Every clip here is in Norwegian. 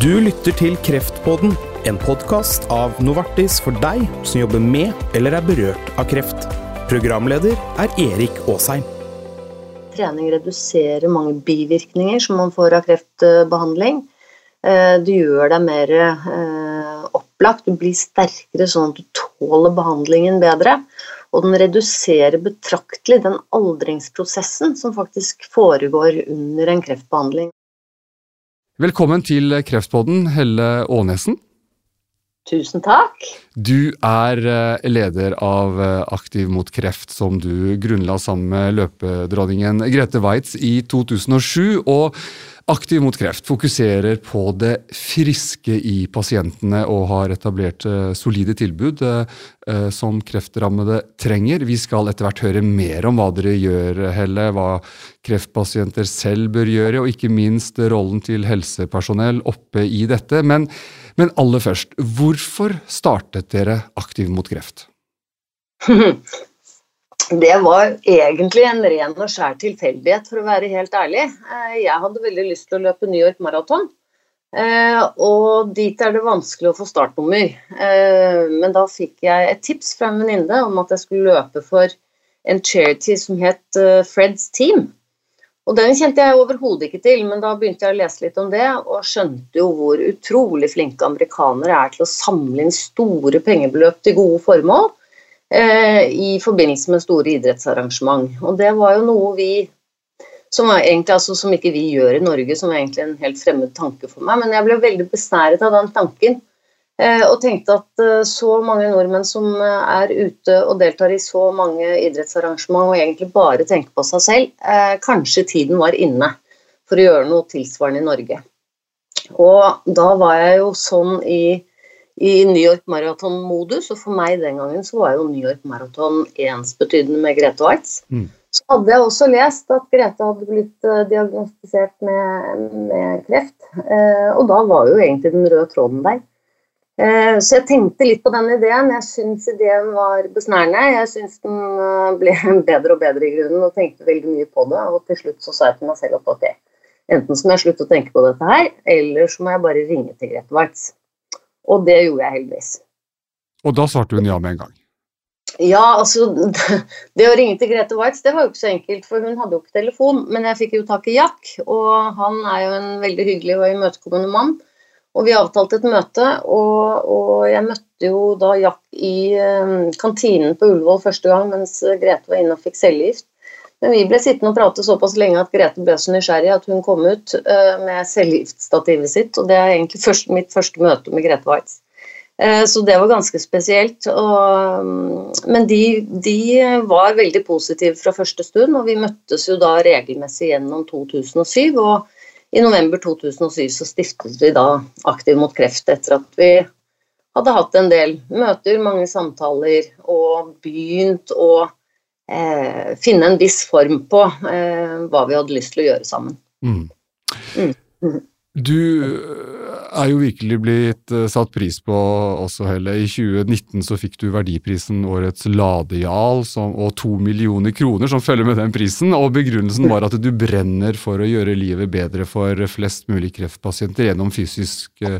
Du lytter til Kreftpodden, en podkast av Novartis for deg som jobber med eller er berørt av kreft. Programleder er Erik Aasheim. Trening reduserer mange bivirkninger som man får av kreftbehandling. Det du gjør deg mer eh, opplagt, du blir sterkere sånn at du tåler behandlingen bedre. Og den reduserer betraktelig den aldringsprosessen som faktisk foregår under en kreftbehandling. Velkommen til Kreftpodden, Helle Aanesen. Tusen takk. Du er eh, leder av eh, Aktiv mot kreft, som du grunnla sammen med løpedronningen Grete Waitz i 2007. og Aktiv mot kreft fokuserer på det friske i pasientene og har etablert uh, solide tilbud som kreftrammede trenger. Vi skal etter hvert høre mer om hva dere gjør, Helle, hva kreftpasienter selv bør gjøre, og ikke minst rollen til helsepersonell oppe i dette. Men, men aller først, hvorfor startet dere Aktiv mot kreft? Det var egentlig en ren og skjær tilfeldighet, for å være helt ærlig. Eh, jeg hadde veldig lyst til å løpe New York Marathon. Eh, og dit er det vanskelig å få startnummer. Eh, men da fikk jeg et tips fra en venninne om at jeg skulle løpe for en charity som het Freds Team. Og den kjente jeg overhodet ikke til, men da begynte jeg å lese litt om det, og skjønte jo hvor utrolig flinke amerikanere er til å samle inn store pengebeløp til gode formål. Eh, i forbindelse med store idrettsarrangement. Og det var jo noe vi som, egentlig, altså, som ikke vi gjør i Norge, som var egentlig en helt fremmed tanke for meg. Men jeg ble veldig besnæret av den tanken. Eh, og tenkte at eh, så mange nordmenn som er ute og deltar i så mange idrettsarrangement og egentlig bare tenker på seg selv, kanskje tiden var inne for å gjøre noe tilsvarende i Norge. Og da var jeg jo sånn i i New York Marathon-modus, og for meg den gangen så var jo New York Marathon ensbetydende med Grete Waitz. Mm. Så hadde jeg også lest at Grete hadde blitt diagnostisert med, med kreft, Eh, og da var jo egentlig den røde tråden der. Uh, så jeg tenkte litt på den ideen. Jeg syns ideen var besnærende. Jeg syns den ble bedre og bedre i grunnen, og tenkte veldig mye på det. Og til slutt så sa jeg til meg selv at ok, enten så må jeg slutte å tenke på dette her, eller så må jeg bare ringe til Grete Waitz. Og det gjorde jeg heldigvis. Og da svarte hun ja med en gang? Ja, altså Det å ringe til Grete Waitz det var jo ikke så enkelt, for hun hadde jo ikke telefon. Men jeg fikk jo tak i Jack, og han er jo en veldig hyggelig og imøtekommende mann. Og vi avtalte et møte, og, og, jeg møtte jo da Jack i um, kantinen på Ullevål første gang mens Grete var inne og fikk cellegift. Men vi ble sittende og prate såpass lenge at Grete ble så nysgjerrig at hun kom ut uh, med cellegiftstativet sitt, og det er egentlig først, mitt første møte med Grete Waitz. Så det var ganske spesielt. Og, um, men de, de, var veldig positive fra første stund, og vi møttes jo da regelmessig gjennom 2007. og i november 2007 så stiftet vi da Aktiv mot kreft etter at vi hadde hatt en del møter, mange samtaler og begynt å eh, finne en viss form på eh, hva vi hadde lyst til å gjøre sammen. Mm. Mm. Du er jo virkelig blitt uh, satt pris på også, Helle. I 2019 så fikk du verdiprisen Årets ladejarl og to millioner kroner som følger med den prisen. Og begrunnelsen var at du brenner for å gjøre livet bedre for flest mulig kreftpasienter gjennom fysisk uh,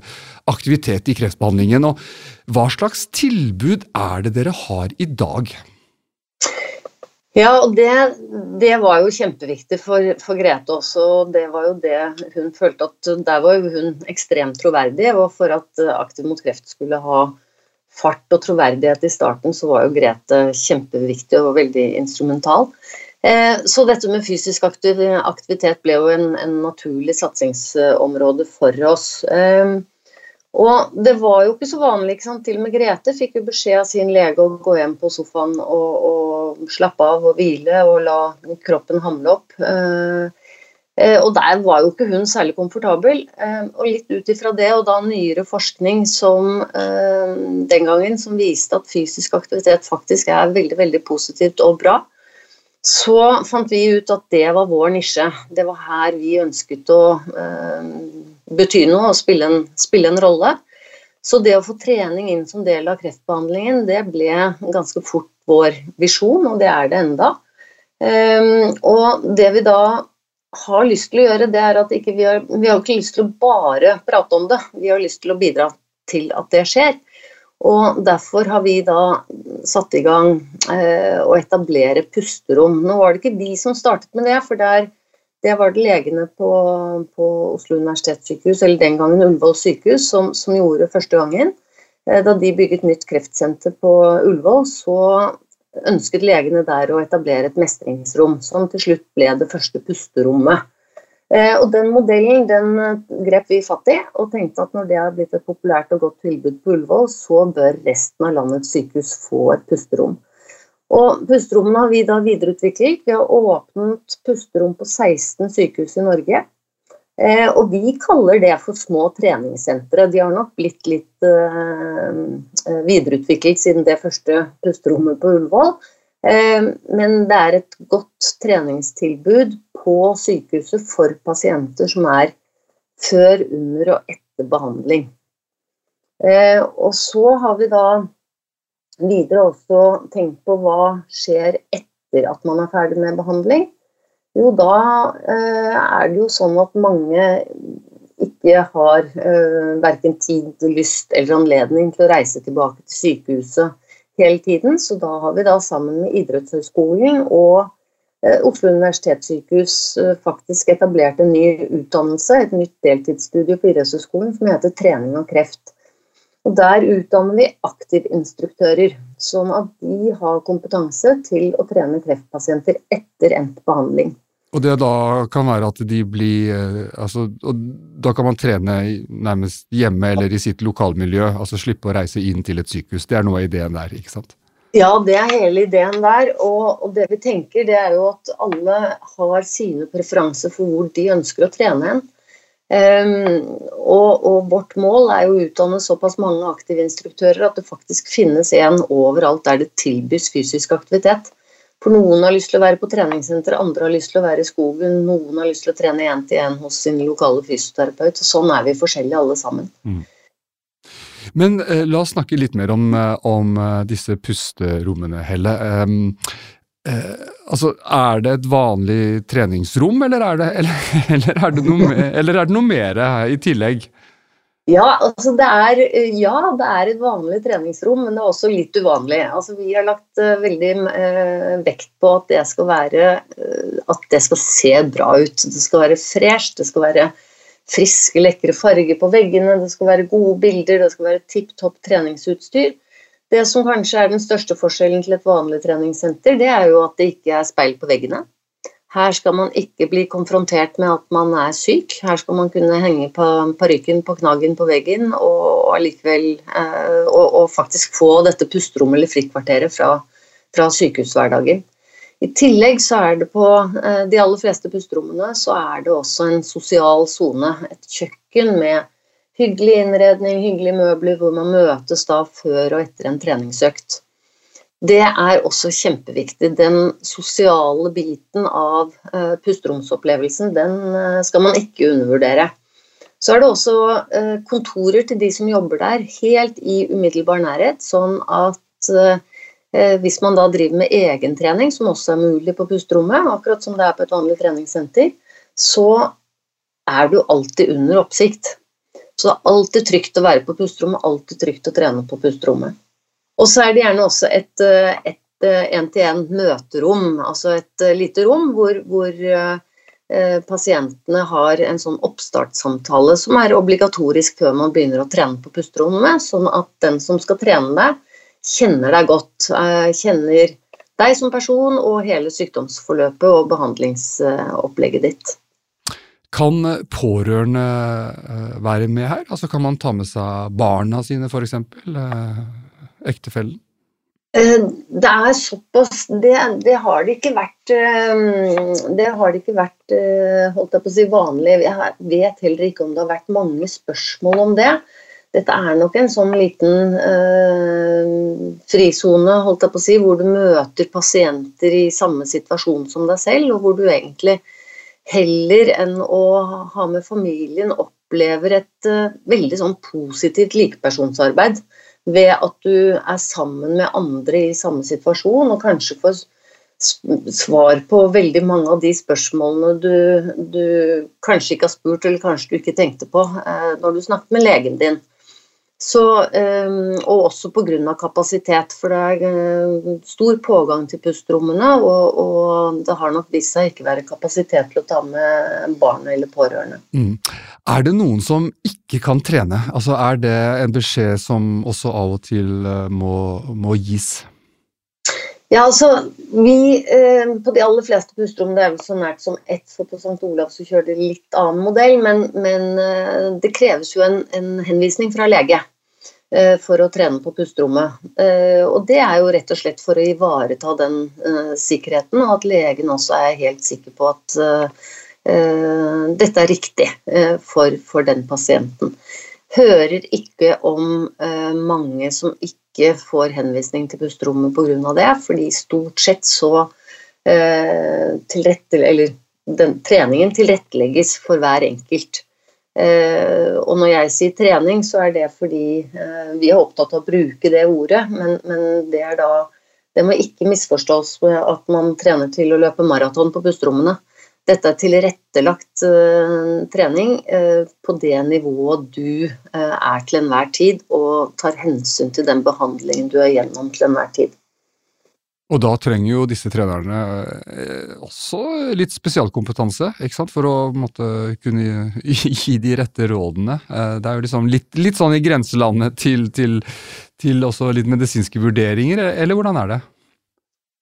aktivitet i kreftbehandlingen. Og hva slags tilbud er det dere har i dag? Ja, og det, det, var jo kjempeviktig for, for, Grete også. Det var jo det hun følte at Der var jo hun ekstremt troverdig. Og for at Aktiv mot kreft skulle ha fart og troverdighet i starten, så var jo Grete kjempeviktig og veldig instrumental. Eh, så dette med fysisk aktivitet ble jo en, en naturlig satsingsområde for oss. Eh, og det var jo ikke så vanlig. ikke sant? Til og med Grete fikk jo beskjed av sin lege å gå hjem på sofaen og, og slappe av og hvile og la kroppen hamle opp. Eh, eh, og der var jo ikke hun særlig komfortabel. Eh, og litt ut ifra det, og da nyere forskning som den gangen som viste at fysisk aktivitet faktisk er veldig, veldig positivt og bra, så fant vi ut at det var vår nisje. Det var her vi ønsket å bety noe og spille en, spille en, rolle. Så det å få trening inn som del av kreftbehandlingen, det ble ganske fort vår visjon, og det er det enda. Um, og det vi da har lyst til å gjøre, det er at ikke vi, har, vi har ikke lyst til å bare prate om det. Vi har lyst til å bidra til at det skjer. Og Derfor har vi da satt i gang eh, å etablere pusterom. Nå var det ikke vi som startet med det, for der, det var det legene på, på, Oslo universitetssykehus, eller den gangen Ullevål sykehus, som, som gjorde første gangen. Eh, da de bygget nytt kreftsenter på Ullevål, så ønsket legene der å etablere et mestringsrom, som til slutt ble det første pusterommet. Eh, og Den modellen den eh, grep vi fatt i, og tenkte at når det har blitt et populært og godt tilbud på Ullevål, så bør resten av landets sykehus få et pusterom. Og Pusterommene har vi da videreutviklet. Vi har åpnet pusterom på 16 sykehus i Norge. Eh, og vi kaller det for små treningssentre. De har nok blitt litt eh, videreutviklet siden det første pusterommet på Ullevål. Eh, men det er et godt treningstilbud på sykehuset for pasienter som er før, under og etter behandling. Uh, og så har vi da videre også tenkt på hva skjer etter at man er ferdig med behandling. Jo, da eh, er det jo sånn at mange ikke har eh, verken tid, lyst eller anledning til å reise tilbake til sykehuset hele tiden. Så da har vi da sammen med Idrettshøgskolen og eh, Oslo universitetssykehus eh, faktisk etablert en ny utdannelse, et nytt deltidsstudio på Idrettshøgskolen som heter Trening av kreft. Og Der utdanner vi aktivinstruktører, sånn at de har kompetanse til å trene kreftpasienter etter endt behandling. Og det da kan være at de blir eh, altså, og Da kan man trene nærmest hjemme eller i sitt lokalmiljø, altså slippe å reise inn til et sykehus. Det er noe av ideen der, ikke sant? Ja, det er hele ideen der. Og, og det vi tenker, det er jo at alle har sine preferanser for hvor de ønsker å trene hen. Um, og, og, vårt mål er jo å utdanne såpass mange aktive instruktører at det faktisk finnes en overalt der det tilbys fysisk aktivitet. For noen har lyst til å være på treningssenter, andre har lyst til å være i skogen, noen har lyst til å trene én til én hos sin lokale fysioterapeut. og Sånn er vi forskjellige alle sammen. Mm. Men eh, la oss snakke litt mer om, eh, om eh, disse pusterommene, Helle. Um, Eh, altså, Er det et vanlig treningsrom, eller er det, eller, eller er det, noe, eller er det noe mer i tillegg? Ja, altså det er, ja, det er et vanlig treningsrom, men det er også litt uvanlig. Altså, vi har lagt uh, veldig uh, vekt på at det skal være uh, At det skal se bra ut. Det skal være fresh, det skal være friske, lekre farger på veggene, det skal være gode bilder, det skal være tipp topp treningsutstyr. Det som kanskje er den største forskjellen til et vanlig treningssenter, det er jo at det ikke er speil på veggene. Her skal man ikke bli konfrontert med at man er syk. Her skal man kunne henge på parykken på knaggen på veggen og, allikevel, eh, og, og, faktisk få dette pusterommet eller frikvarteret fra, fra sykehushverdagen. I tillegg så er det på eh, de aller fleste pusterommene så er det også en sosial sone. Et kjøkken med Hyggelig innredning, hyggelige møbler hvor man møtes da før og etter en treningsøkt. Det er også kjempeviktig. Den sosiale biten av uh, pusteromsopplevelsen den uh, skal man ikke undervurdere. Så er det også uh, kontorer til de som jobber der, helt i umiddelbar nærhet, sånn at hvis man da driver med egentrening, som også er mulig på pusterommet, akkurat som det er på et vanlig treningssenter, så er du alltid under oppsikt. Så det er alltid trygt å være på pusterommet, alltid trygt å trene på pusterommet. Og så er det gjerne også et én-til-én eh, møterom, altså et eh, lite rom hvor, hvor eh, pasientene har en sånn oppstartssamtale som er obligatorisk før man begynner å trene på pusterommet, sånn at den som skal trene deg, kjenner deg godt. Kjenner deg som person og hele sykdomsforløpet og behandlingsopplegget ditt. Kan pårørende eh, være med her? Altså Kan man ta med seg barna sine, f.eks.? Eh, ektefellen? Eh, det er såpass det, det, har det ikke vært Det har det ikke vært holdt jeg på å si, vanlig. Jeg vet heller ikke om det har vært mange spørsmål om det. Dette er nok en sånn liten øh, frisone holdt jeg på å si, hvor du møter pasienter i samme situasjon som deg selv, og hvor du egentlig heller enn å ha med familien opplever et uh, veldig sånn positivt likepersonsarbeid ved at du er sammen med andre i samme situasjon, og kanskje får svar på veldig mange av de spørsmålene du, du, kanskje ikke har spurt, eller kanskje du ikke tenkte på uh, når du snakket med legen din. Så, eh, og også pga. kapasitet, for det er eh, stor pågang til pusterommene. Og, og, det har nok vist seg ikke være kapasitet til å ta med barna eller pårørende. Mm. Er det noen som ikke kan trene? Altså, er det en beskjed som også av og til eh, må, må gis? Ja, altså, vi eh, På de aller fleste pusterom det er vel så nært som ett, for på St. Olav så kjører de litt annen modell, men, men eh, det kreves jo en, en, henvisning fra lege eh, for å trene på pusterommet. Eh, og det er jo rett og slett for å ivareta den eh, sikkerheten, og at legen også er helt sikker på at eh, dette er riktig for, for den pasienten hører ikke om eh, mange som ikke får henvisning til pusterommet pga. det, fordi stort sett så eh, eller den, treningen tilrettelegges for hver enkelt. Eh, og når jeg sier trening, så er det fordi eh, vi er opptatt av å bruke det ordet, men, men det er da det må ikke misforstås med at man trener til å løpe maraton på pusterommene. Dette er tilrettelagt uh, trening uh, på det nivået du uh, er til enhver tid, og tar hensyn til den behandlingen du er gjennom til enhver tid. Og da trenger jo disse trenerne også litt spesialkompetanse for å måtte, kunne gi de rette rådene. Det er jo liksom litt, litt sånn i grenselandet til, til, til også litt medisinske vurderinger, eller hvordan er det?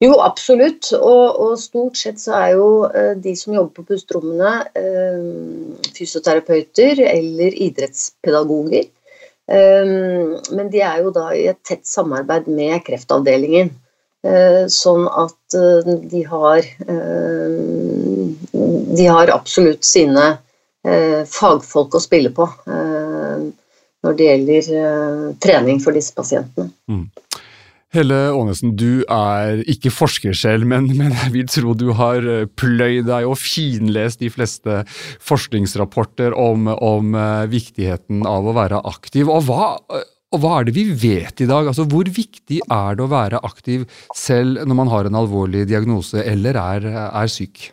Jo, absolutt. Og, og, stort sett så er jo uh, de som jobber på pusterommene, uh, fysioterapeuter eller idrettspedagoger. Um, men de er jo da i et tett samarbeid med kreftavdelingen. Uh, sånn at de har De har absolutt sine fagfolk å spille på når det gjelder trening for disse pasientene. Mm. Helle Aanesen, du er ikke forsker selv, men, men, jeg vil tro du har eh, pløyd deg og finlest de fleste forskningsrapporter om, om uh, viktigheten av å være aktiv. Og hva, og hva, er det vi vet i dag? Altså, hvor viktig er det å være aktiv selv når man har en alvorlig diagnose eller er, er syk?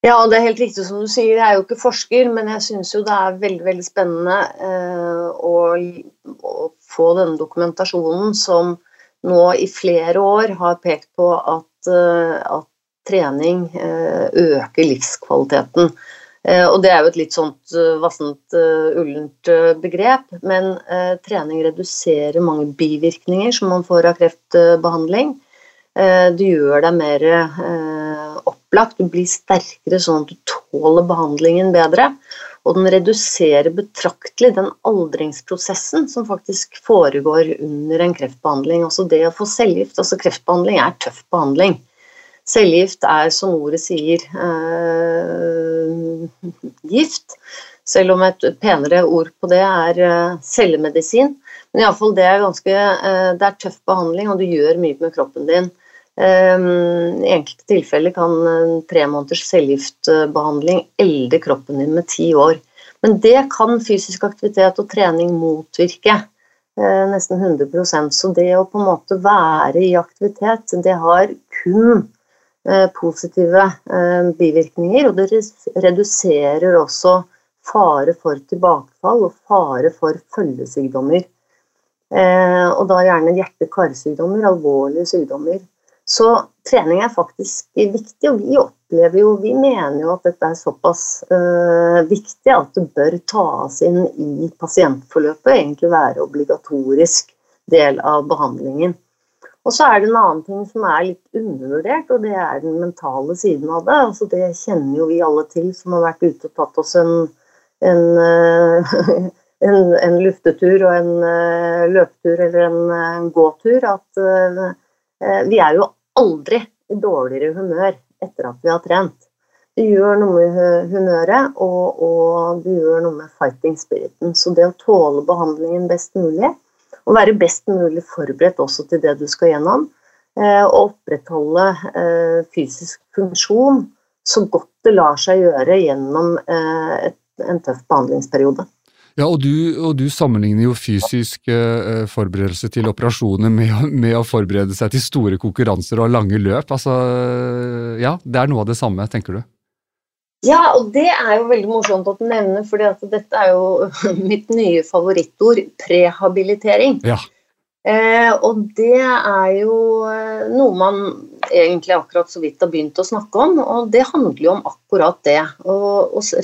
Ja, det er helt riktig som du sier. Jeg er jo ikke forsker, men jeg syns jo det er veldig veldig spennende eh, å, å, få denne dokumentasjonen som nå i flere år har pekt på at, eh, at trening eh, øker livskvaliteten. Eh, og det er jo et litt sånt vassent, ullent begrep, men trening reduserer mange bivirkninger som man får av kreftbehandling. Du gjør deg mer opplagt, du blir sterkere sånn at du tåler behandlingen bedre. Og den reduserer betraktelig den aldringsprosessen som faktisk foregår under en kreftbehandling. Altså det å få cellegift, altså kreftbehandling er tøff behandling. Cellegift er, som ordet sier, eh, gift. Selv om et penere ord på det er eh, cellemedisin. Men iallfall det er ganske eh, Det er tøff behandling, og du gjør mye med kroppen din. Ehm, I enkelte tilfeller kan tre måneders cellegiftbehandling elde kroppen din med ti år. Men det kan fysisk aktivitet og trening motvirke. Eh, nesten 100 Så det å på en måte være i aktivitet, det har kun eh, positive eh, bivirkninger. Og det reduserer også fare for tilbakefall og fare for følgesykdommer. Og da gjerne hjerte-karsykdommer, alvorlige sykdommer. Så trening er faktisk viktig, og vi opplever jo Vi mener jo at dette er såpass uh, viktig at det bør tas inn i pasientforløpet egentlig være obligatorisk del av behandlingen. Og så er det en annen ting som er litt undervurdert, og det er den mentale siden av det. Altså det kjenner jo vi alle til som har vært ute og tatt oss en, en, uh, en, en luftetur og en uh, løpetur eller en gåtur, at vi er jo aldri i dårligere humør etter at vi har trent. Det gjør noe med humøret, og, og det gjør noe med fighting spiriten. Så det å tåle behandlingen best mulig, og være best mulig forberedt også til det du skal gjennom, eh, og opprettholde eh, fysisk funksjon så godt det lar seg gjøre gjennom eh, en tøff behandlingsperiode. Ja, og du, og du sammenligner jo fysisk uh, forberedelse til operasjoner med, med, å forberede seg til store konkurranser og lange løp. Altså, ja, det er noe av det samme, tenker du? Ja, og det er jo veldig morsomt at du nevner, for dette er jo mitt nye favorittord, prehabilitering. Ja. Eh, og det er jo eh, noe man egentlig akkurat så vidt har begynt å snakke om, og det handler jo om akkurat det. Å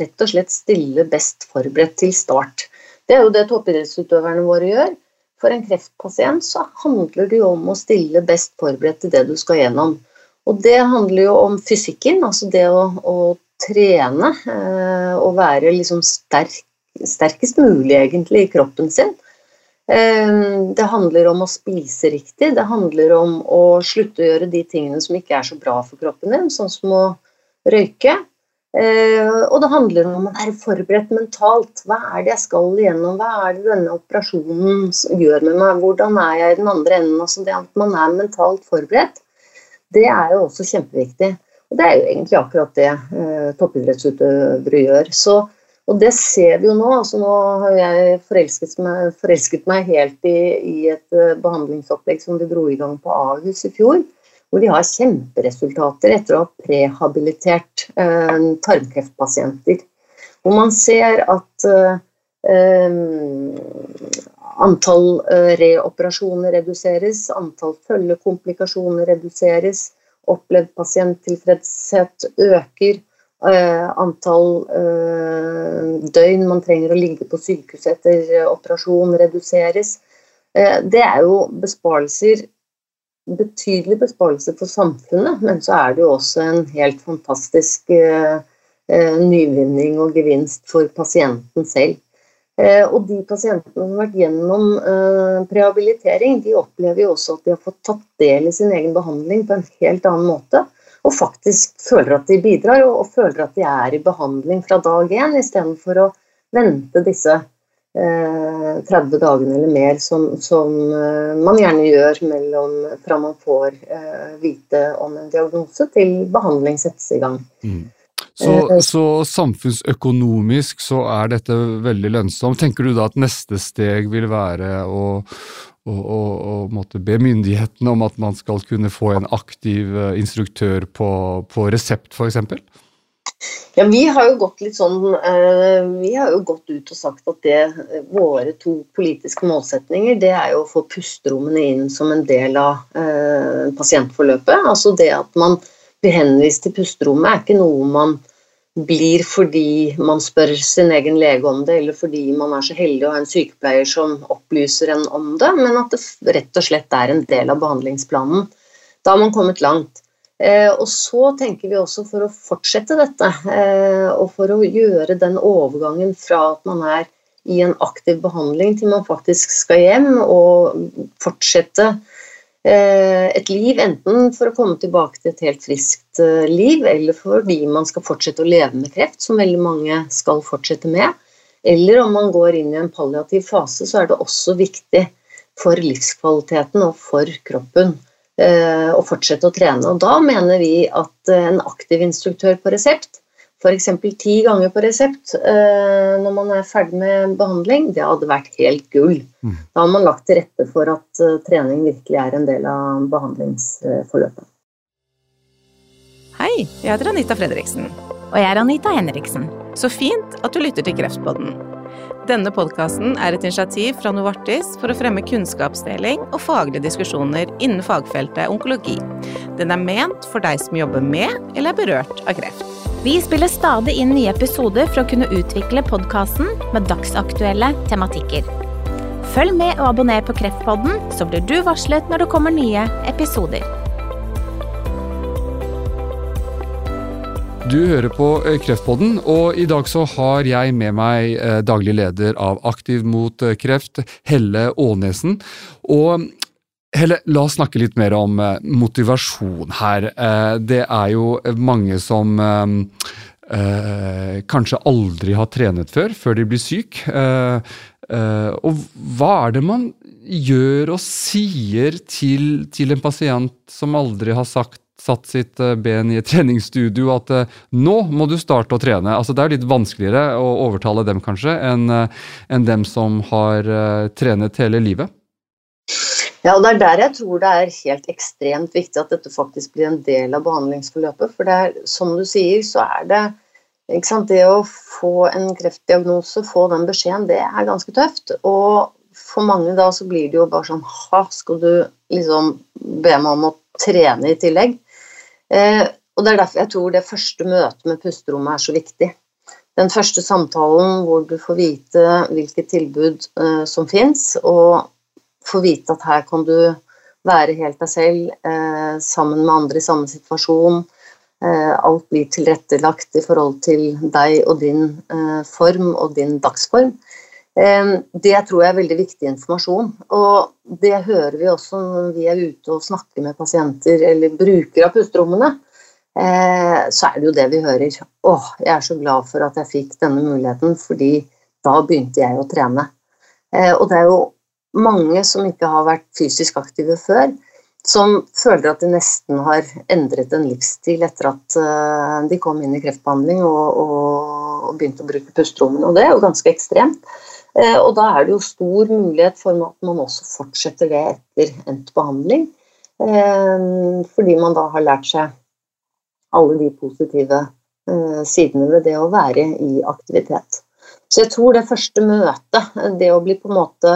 rett og slett stille best forberedt til start. Det er jo det toppidrettsutøverne våre gjør. For en kreftpasient så handler det jo om å stille best forberedt til det du skal gjennom. Og det handler jo om fysikken, altså det å, å trene eh, og være liksom sterk, sterkest mulig egentlig i kroppen sin. Ehm, det handler om å spise riktig, det handler om å slutte å gjøre de tingene som ikke er så bra for kroppen din, sånn som å røyke. Ehm, og det handler om å være forberedt mentalt. Hva er det jeg skal igjennom? Hva er det denne operasjonen gjør med meg? Hvordan er jeg i den andre enden? Altså det at man er mentalt forberedt, det er jo også kjempeviktig. Og det er jo egentlig akkurat det eh, toppidrettsutøvere gjør. Så og det ser vi jo nå. altså Nå har jeg forelsket meg, forelsket meg helt i, i, et eh, behandlingsopplegg som vi dro i gang på Ahus i fjor. Hvor de har kjemperesultater etter å ha prehabilitert eh, tarmkreftpasienter. Hvor man ser at eh, eh antall eh, reoperasjoner reduseres, antall følgekomplikasjoner reduseres, opplevd pasienttilfredshet øker. Uh, antall uh, døgn man trenger å ligge på sykehus etter uh, operasjon, reduseres. det er jo besparelser Betydelige besparelser for samfunnet, men så er det jo også en helt fantastisk nyvinning og gevinst for pasienten selv. og de pasientene som har vært gjennom prehabilitering, de opplever jo også at de har fått tatt del i sin egen behandling på en helt annen måte og faktisk føler at de bidrar, og, og føler at de er i behandling fra dag én, istedenfor å vente disse eh, 30 dagene eller mer som, som eh, man gjerne gjør mellom fra man får eh, vite om en diagnose til behandling settes i gang. Mm. Så, eh, så, samfunnsøkonomisk så er dette veldig lønnsomt. Tenker du da at neste steg vil være å, og, og, og måtte be myndighetene om at man skal kunne få en aktiv uh, instruktør på, på resept, f.eks.? Ja, vi har jo gått litt sånn uh, Vi har jo gått ut og sagt at det, våre to politiske målsetninger det er jo å få pusterommene inn som en del av uh, pasientforløpet. Altså det at man blir henvist til pusterommet er ikke noe man blir fordi man spør sin egen lege om det, eller fordi man er så heldig å ha en sykepleier som opplyser en om det, men at det rett og slett er en del av behandlingsplanen. Da har man kommet langt. Eh, og så tenker vi også for å fortsette dette, eh, og for å gjøre den overgangen fra at man er i en aktiv behandling til man faktisk skal hjem og fortsette et liv, enten for å komme tilbake til et helt friskt eh, liv, eller fordi man skal fortsette å leve med kreft, som veldig mange skal fortsette med. Eller om man går inn i en palliativ fase, så er det også viktig for livskvaliteten og for kroppen eh, å fortsette å trene. Og da mener vi at en aktiv instruktør på resept f.eks. ti ganger på resept eh, når man er ferdig med behandling, det hadde vært helt gull. Mm. Da har man lagt til rette for at uh, trening virkelig er en del av behandlingsforløpet. Hei, jeg heter Anita Fredriksen. Og jeg er Anita Henriksen. Så fint at du lytter til Kreftpodden. Denne podkasten er et initiativ fra Novartis for å fremme kunnskapsdeling og faglige diskusjoner innen fagfeltet onkologi. Den er ment for deg som jobber med eller er berørt av kreft. Vi spiller stadig inn nye episoder for å kunne utvikle podkasten med dagsaktuelle tematikker. Følg med og abonner på Kreftpodden, så blir du varslet når det kommer nye episoder. Du hører på eh, Kreftpodden, og i dag så har jeg med meg eh, daglig leder av Aktiv mot eh, kreft, Helle Ånesen. Og Helle, la oss snakke litt mer om eh, motivasjon her. Eh, det er jo mange som eh, kanskje aldri har trenet før, før de blir syk. og hva er det man gjør og sier til, til en pasient som aldri har sagt satt sitt ben i et treningsstudio at nå må du starte å trene. Altså Det er litt vanskeligere å overtale dem kanskje enn en dem som har trenet hele livet. Ja, og Det er der jeg tror det er helt ekstremt viktig at dette faktisk blir en del av behandlingsforløpet. For det er, som du sier, så er det Det å få en kreftdiagnose, få den beskjeden, det er ganske tøft. Og for mange da så blir det jo bare sånn Ha, skal du liksom be meg om å trene i tillegg? Eh, og Det er derfor jeg tror det første møtet med pusterommet er så viktig. Den første samtalen hvor du får vite hvilket tilbud eh, som fins, og får vite at her kan du være helt deg selv eh, sammen med andre i samme situasjon. Eh, alt blir tilrettelagt i forhold til deg og din eh, form og din dagsform. Det tror jeg er veldig viktig informasjon. Og det hører vi også når vi er ute og snakker med pasienter eller brukere av pusterommene. Eh, så er det jo det vi hører. Åh, jeg er så glad for at jeg fikk denne muligheten, fordi da begynte jeg å trene. Eh, og det er jo mange som ikke har vært fysisk aktive før, som føler at de nesten har endret en livsstil etter at eh, de kom inn i kreftbehandling og, og, og begynte å bruke pusterommene. Og det er jo ganske ekstremt. Eh, og da er det jo stor mulighet for at man også fortsetter det etter endt behandling. Eh, fordi man da har lært seg alle de positive sidene ved det å være i aktivitet. Så jeg tror det første møtet, det å bli på en måte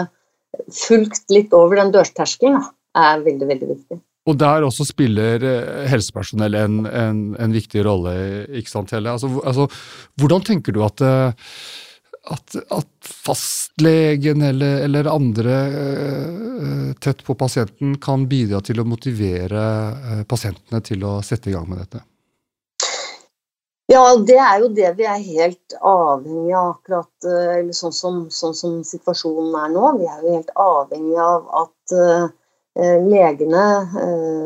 fulgt litt over den dørterskelen, er veldig, veldig viktig. Og der også spiller helsepersonell en, en, en viktig rolle, ikke sant Helle? Altså, altså, hvordan tenker du at at, at fastlegen eller, eller andre uh, tett på pasienten kan bidra til å motivere pasientene til å sette i gang med dette? Ja, det er jo det vi er helt avhengig av akkurat, uh, eller sånn som, sånn som, situasjonen er nå. Vi er jo helt avhengig av at legene,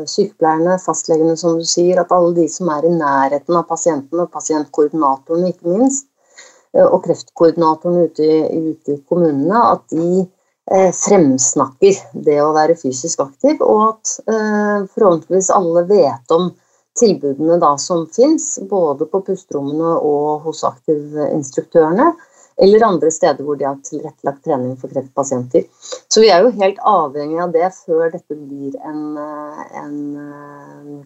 sykepleierne, fastlegene som du sier, at alle de som er i nærheten av pasientene, pasientkoordinatorene ikke minst, Eh, og kreftkoordinatorene ute, ute i kommunene at de eh, fremsnakker det å være fysisk aktiv, og at eh, forhåpentligvis alle vet om tilbudene da som fins, både på pusterommene og hos aktivinstruktørene, eller andre steder hvor de har tilrettelagt trening for kreftpasienter. Så vi er jo helt avhengig av det før dette blir en, en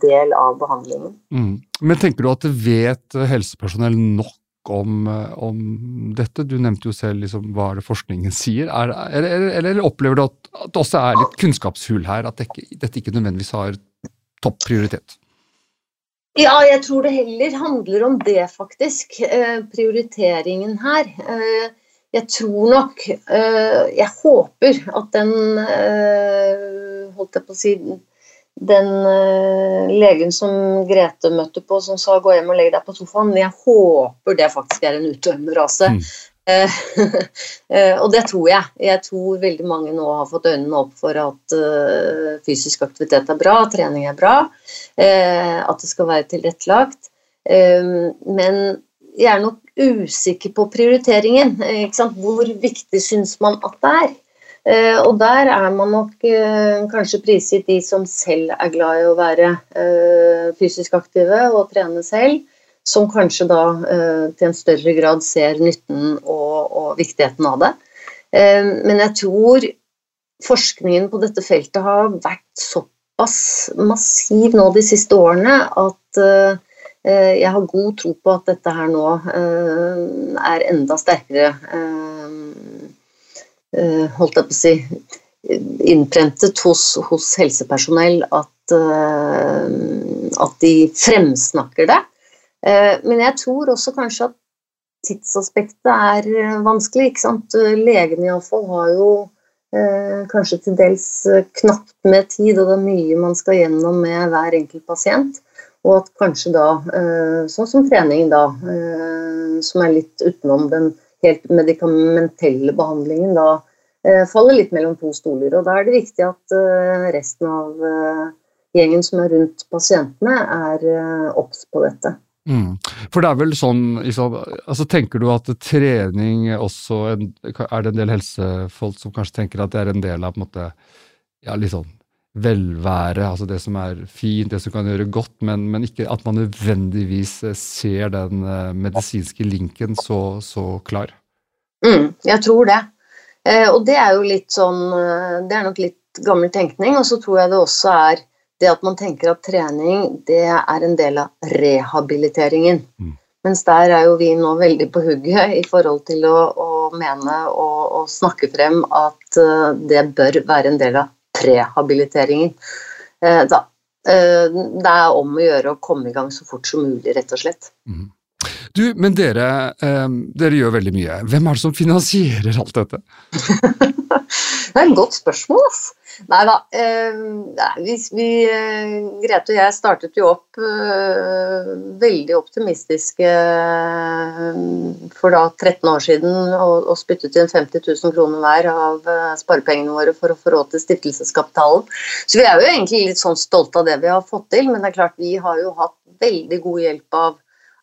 del av behandlingen. Mm. Men tenker du at det vet helsepersonell nok om, eh, om, dette? Du nevnte jo selv liksom, hva det forskningen sier. Er, eller, eller, opplever du at, at, det også er litt kunnskapshull her? At det, dette ikke nødvendigvis har topp prioritet? Ja, jeg tror det heller handler om det, faktisk. Eh, prioriteringen her. Eh, jeg tror nok eh, Jeg håper at den Holdt jeg på å si den legen som Grete møtte på, som sa 'gå hjem og legg deg på sofaen', jeg håper det faktisk er en utdømmende rase. Mm. Uh, og det tror jeg. Jeg tror veldig mange nå har fått øynene opp for at uh, fysisk aktivitet er bra, trening er bra, at det skal være tilrettelagt. men jeg er nok usikker på prioriteringen. Hvor viktig syns man at det er? Eh, og der er man nok eh, kanskje prisgitt de som selv er glad i å være eh, fysisk aktive og trene selv, som kanskje da til en større grad ser nytten og, og viktigheten av det. Men jeg tror forskningen på dette feltet har vært såpass massiv nå de siste årene at jeg har god tro på at dette her nå er enda sterkere Eh, holdt jeg på å si, innprentet hos, hos helsepersonell at, eh, at, de fremsnakker det. Eh, men jeg tror også kanskje at tidsaspektet er vanskelig. ikke sant? Legene iallfall har jo kanskje til dels knapt med tid, og det er mye man skal gjennom med hver enkelt pasient. Og at kanskje da, sånn som trening, da, som er litt utenom den helt medikamentelle behandlingen da eh, faller litt mellom to stoler. Og da er det viktig at eh, resten av eh, gjengen som er rundt pasientene, er obs på dette. Mm. For det er vel sånn, altså Tenker du at trening også en, Er det en del helsefolk som kanskje tenker at det er en del av på en måte, ja, litt sånn velvære, altså det som er fint, det som kan gjøre godt, men, men ikke at man nødvendigvis eh, ser den eh, medisinske linken så, så klar. Mm, jeg tror det. Eh, og det er jo litt sånn Det er nok litt gammel tenkning. Og så tror jeg det også er det at man tenker at trening det er en del av rehabiliteringen. Mm. Mens der er jo vi nå veldig på hugget i forhold til å, å mene og, og, snakke frem at det bør være en del av prehabiliteringen. Eh, da, eh, det er om å gjøre å komme i gang så fort som mulig, rett og slett. Mm. Du, men dere, eh, dere gjør veldig mye. Hvem er det som finansierer alt dette? det er et godt spørsmål, ass. Nei da. Eh, vi, vi, eh, Grete og jeg startet jo opp eh, veldig optimistiske eh, for da 13 år siden og, og spyttet inn 50 000 kroner hver av eh, sparepengene våre for å få råd til stiftelseskapitalen. Så vi er jo egentlig litt sånn stolte av det vi har fått til, men det er klart vi har jo hatt veldig god hjelp av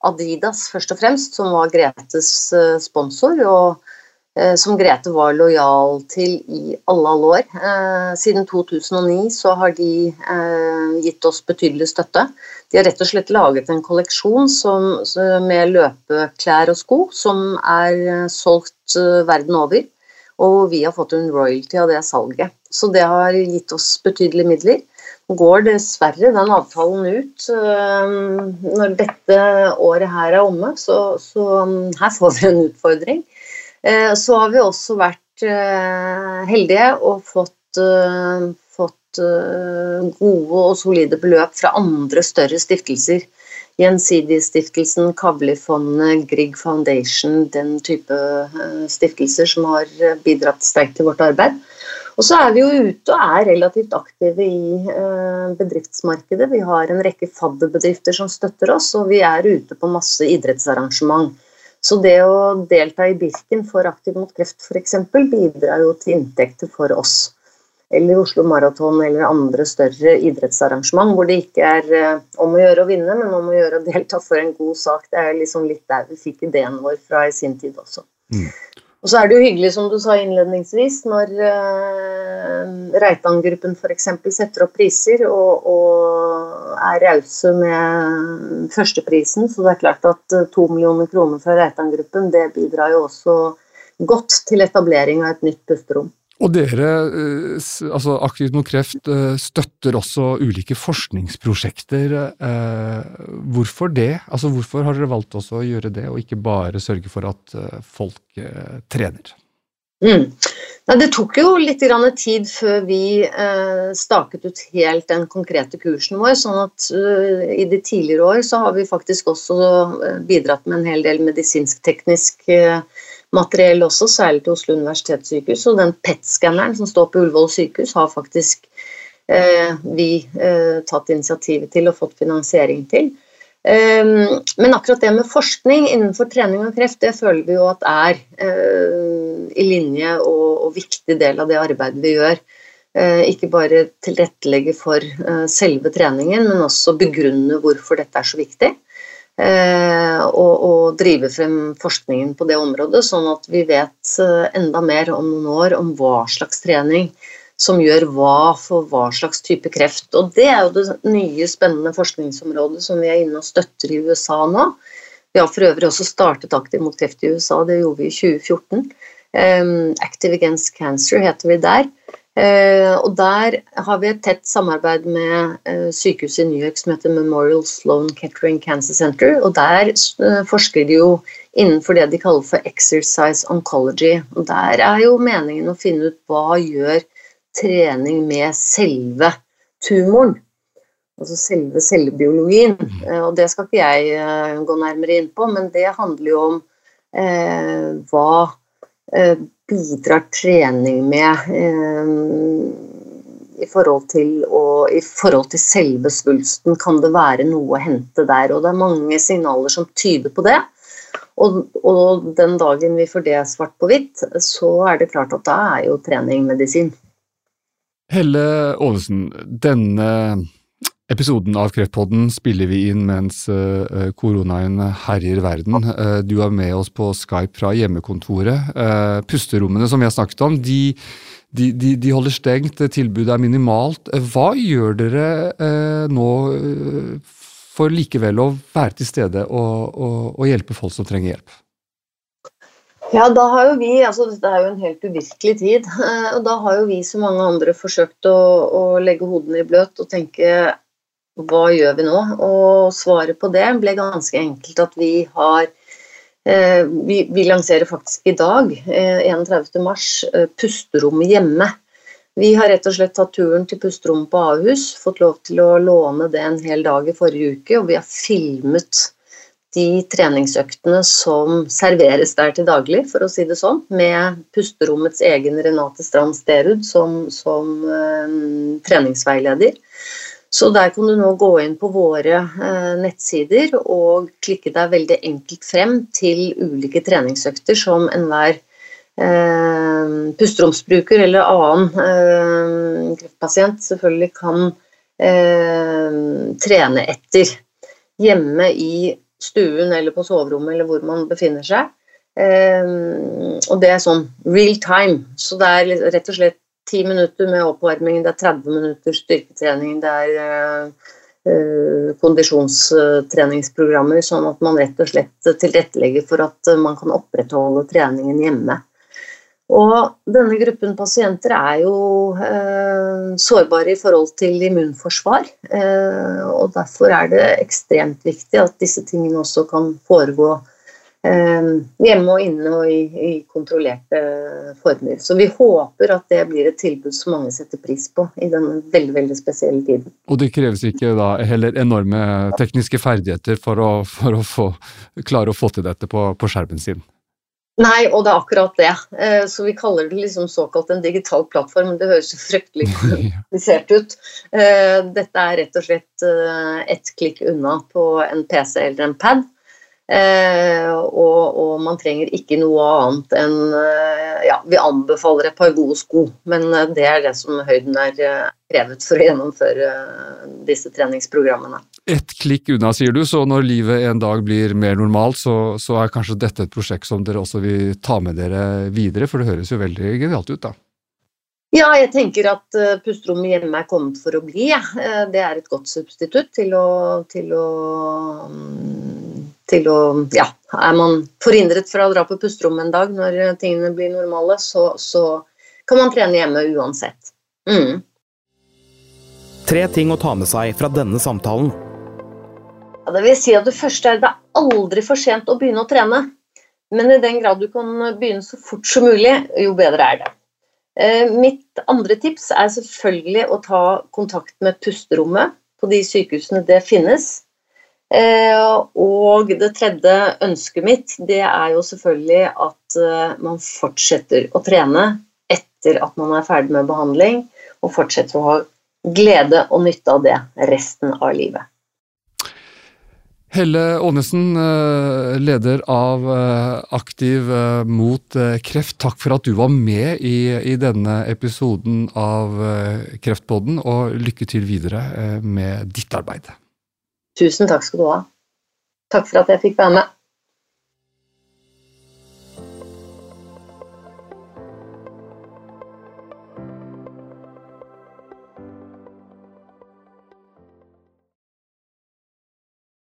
Adidas først og fremst, som var Gretes eh, sponsor. og Eh, som Grete var lojal til i alle, alle år. Eh, siden 2009 så har de gitt oss betydelig støtte. De har rett og slett laget en kolleksjon som, med løpeklær og sko som er solgt verden over. Og vi har fått en royalty av det salget. Så det har gitt oss betydelige midler. Går dessverre den avtalen ut når dette året her er omme, så, så her får vi en utfordring. Eh, så har vi også vært eh, heldige og fått, eh, fått gode og solide beløp fra andre større stiftelser. Gjensidigestiftelsen, Kavli-fondet, Grieg Foundation, den type stiftelser som har bidratt sterkt til vårt arbeid. Og så er vi jo ute og er relativt aktive i bedriftsmarkedet. Vi har en rekke fadderbedrifter som støtter oss, og vi er ute på masse idrettsarrangement. Så det å delta i Birken for Aktiv mot kreft f.eks. bidrar jo til inntekter for oss. Eller Oslo Maraton eller andre større idrettsarrangement hvor det ikke er eh, om å gjøre å vinne, men om å gjøre å delta for en god sak. Det er liksom litt der vi fikk ideen vår fra i sin tid også. Mm. Og så er det jo hyggelig, som du sa innledningsvis, når uh, Reitan-gruppen f.eks. setter opp priser og, og er rause med førsteprisen. Så det er klart at uh, to millioner kroner fra Reitan-gruppen det bidrar jo også godt til etablering av et nytt pusterom. Og dere, eh, altså Aktivt mot kreft, eh, støtter også ulike forskningsprosjekter. Eh, hvorfor det? Altså Hvorfor har dere valgt også å gjøre det, og ikke bare sørge for at folk trener? Mm. det tok jo litt tid før vi staket ut helt den konkrete kursen vår. sånn at i de tidligere år så har vi faktisk også bidratt med en hel del medisinsk-teknisk materiell også, særlig til Oslo universitetssykehus. Og den PET-skanneren som står på Ullevål sykehus, har faktisk eh, vi eh, tatt initiativet til og fått finansiering til. Eh, men akkurat det med forskning innenfor trening og kreft, det føler vi jo at er uh, i linje og, og, viktig del av det arbeidet vi gjør. Uh, ikke bare tilrettelegge for uh, selve treningen, men også begrunne hvorfor dette er så viktig. Og, og, drive frem forskningen på det området, sånn at vi vet eh, enda mer om noen år om hva slags trening som gjør hva for hva slags type kreft. Og det er jo det nye, spennende forskningsområdet som vi er inne og støtter i USA nå. Vi har for øvrig også startet Aktiv mot kreft i USA, det gjorde vi i 2014. Um, Active Against Cancer heter vi der. Eh, og Der har vi et tett samarbeid med eh, sykehuset i New York som heter Memorial Sloan Kettering Cancer Center. og Der eh, forsker de jo innenfor det de kaller for exercise oncology. og Der er jo meningen å finne ut hva gjør trening med selve tumoren. Altså selve cellebiologien. Og Det skal ikke jeg gå nærmere inn på, men det handler jo om eh, hva eh, bidrar trening med eh, i forhold, til å, i forhold til selve svulsten, kan det være noe å hente der. Og det er mange signaler som tyder på det. Og, og den dagen vi får det svart på hvitt, så er det klart at da er jo trening medisin. Helle Ålesen, denne Episoden av Kreftpodden spiller vi inn mens uh, koronaen herjer verden. Uh, du er med oss på Skype fra hjemmekontoret. Pusterommene som vi har snakket om, de, de, de, de, holder stengt, tilbudet er minimalt. Hva gjør dere eh, nå for likevel å være til stede og, og, og hjelpe folk som trenger hjelp? Ja, da har jo vi, altså Dette er jo en helt uvirkelig tid. og Da har jo vi som mange andre forsøkt å, å legge hodene i bløt og tenke hva gjør vi nå? Og svaret på det ble ganske enkelt at vi har eh, vi, vi, lanserer faktisk i dag, eh, 31.3, eh, pusterommet hjemme. Vi har rett og slett tatt turen til pusterommet på Ahus, fått lov til å låne det en hel dag i forrige uke, og vi har filmet de treningsøktene som serveres der til daglig, for å si det sånn, med pusterommets egen Renate Strand Sterud som, som eh, treningsveileder. Så der kan du nå gå inn på våre uh, nettsider og klikke deg veldig enkelt frem til ulike treningsøkter som enhver uh, pusteromsbruker eller annen kreftpasient selvfølgelig kan trene etter hjemme i stuen eller på soverommet eller hvor man befinner seg. Og det er sånn real time. Så det er rett og slett 10 minutter med oppvarming, det er 30 minutter styrketrening, det er uh, kondisjonstreningsprogrammer, sånn at man rett og slett tilrettelegger for at man kan opprettholde treningen hjemme. Og denne gruppen pasienter er jo eh, sårbare i forhold til immunforsvar. Eh, og derfor er det ekstremt viktig at disse tingene også kan foregå eh, hjemme og inne og i, i, kontrollerte former. Så vi håper at det blir et tilbud som mange setter pris på i denne veldig veldig spesielle tiden. Og det kreves ikke da heller enorme tekniske ferdigheter for å, for å få, klare å få til dette på, på skjermen sin? Nei, og det er akkurat det. Eh, så vi kaller det liksom såkalt en digital plattform. Det høres jo fryktelig komplisert ut. Eh, dette er rett og slett eh, ett klikk unna på en PC eller en pad. Og, og man trenger ikke noe annet enn Ja, vi anbefaler et par gode sko, men det er det som høyden er krevet for å gjennomføre disse treningsprogrammene ett klikk unna, sier du, så når livet en dag blir mer normalt, så, så, er kanskje dette et prosjekt som dere også vil ta med dere videre, for det høres jo veldig genialt ut, da? Ja, jeg tenker at pusterommet hjemme er kommet for å bli. Det er et godt substitutt til å, til å, um, til å Ja, er man forhindret fra å dra på pusterommet en dag når tingene blir normale, så, så kan man trene hjemme uansett. Mm. Tre ting å ta med seg fra denne samtalen. Ja, det vil si at det første er det er aldri for sent å begynne å trene. Men i den grad du kan begynne så fort som mulig, jo bedre er det. Eh, mitt andre tips er selvfølgelig å ta kontakt med pusterommet på de sykehusene det finnes. Eh, og det tredje ønsket mitt det er jo selvfølgelig at eh, man fortsetter å trene etter at man er ferdig med behandling, og fortsetter å ha glede og nytte av det resten av livet. Helle Aanesen, eh, leder av Aktiv mot kreft. Takk for at du var med i, i denne episoden av Kreftpodden, og lykke til videre med ditt arbeid. Tusen takk skal du ha. Takk for at jeg fikk være med.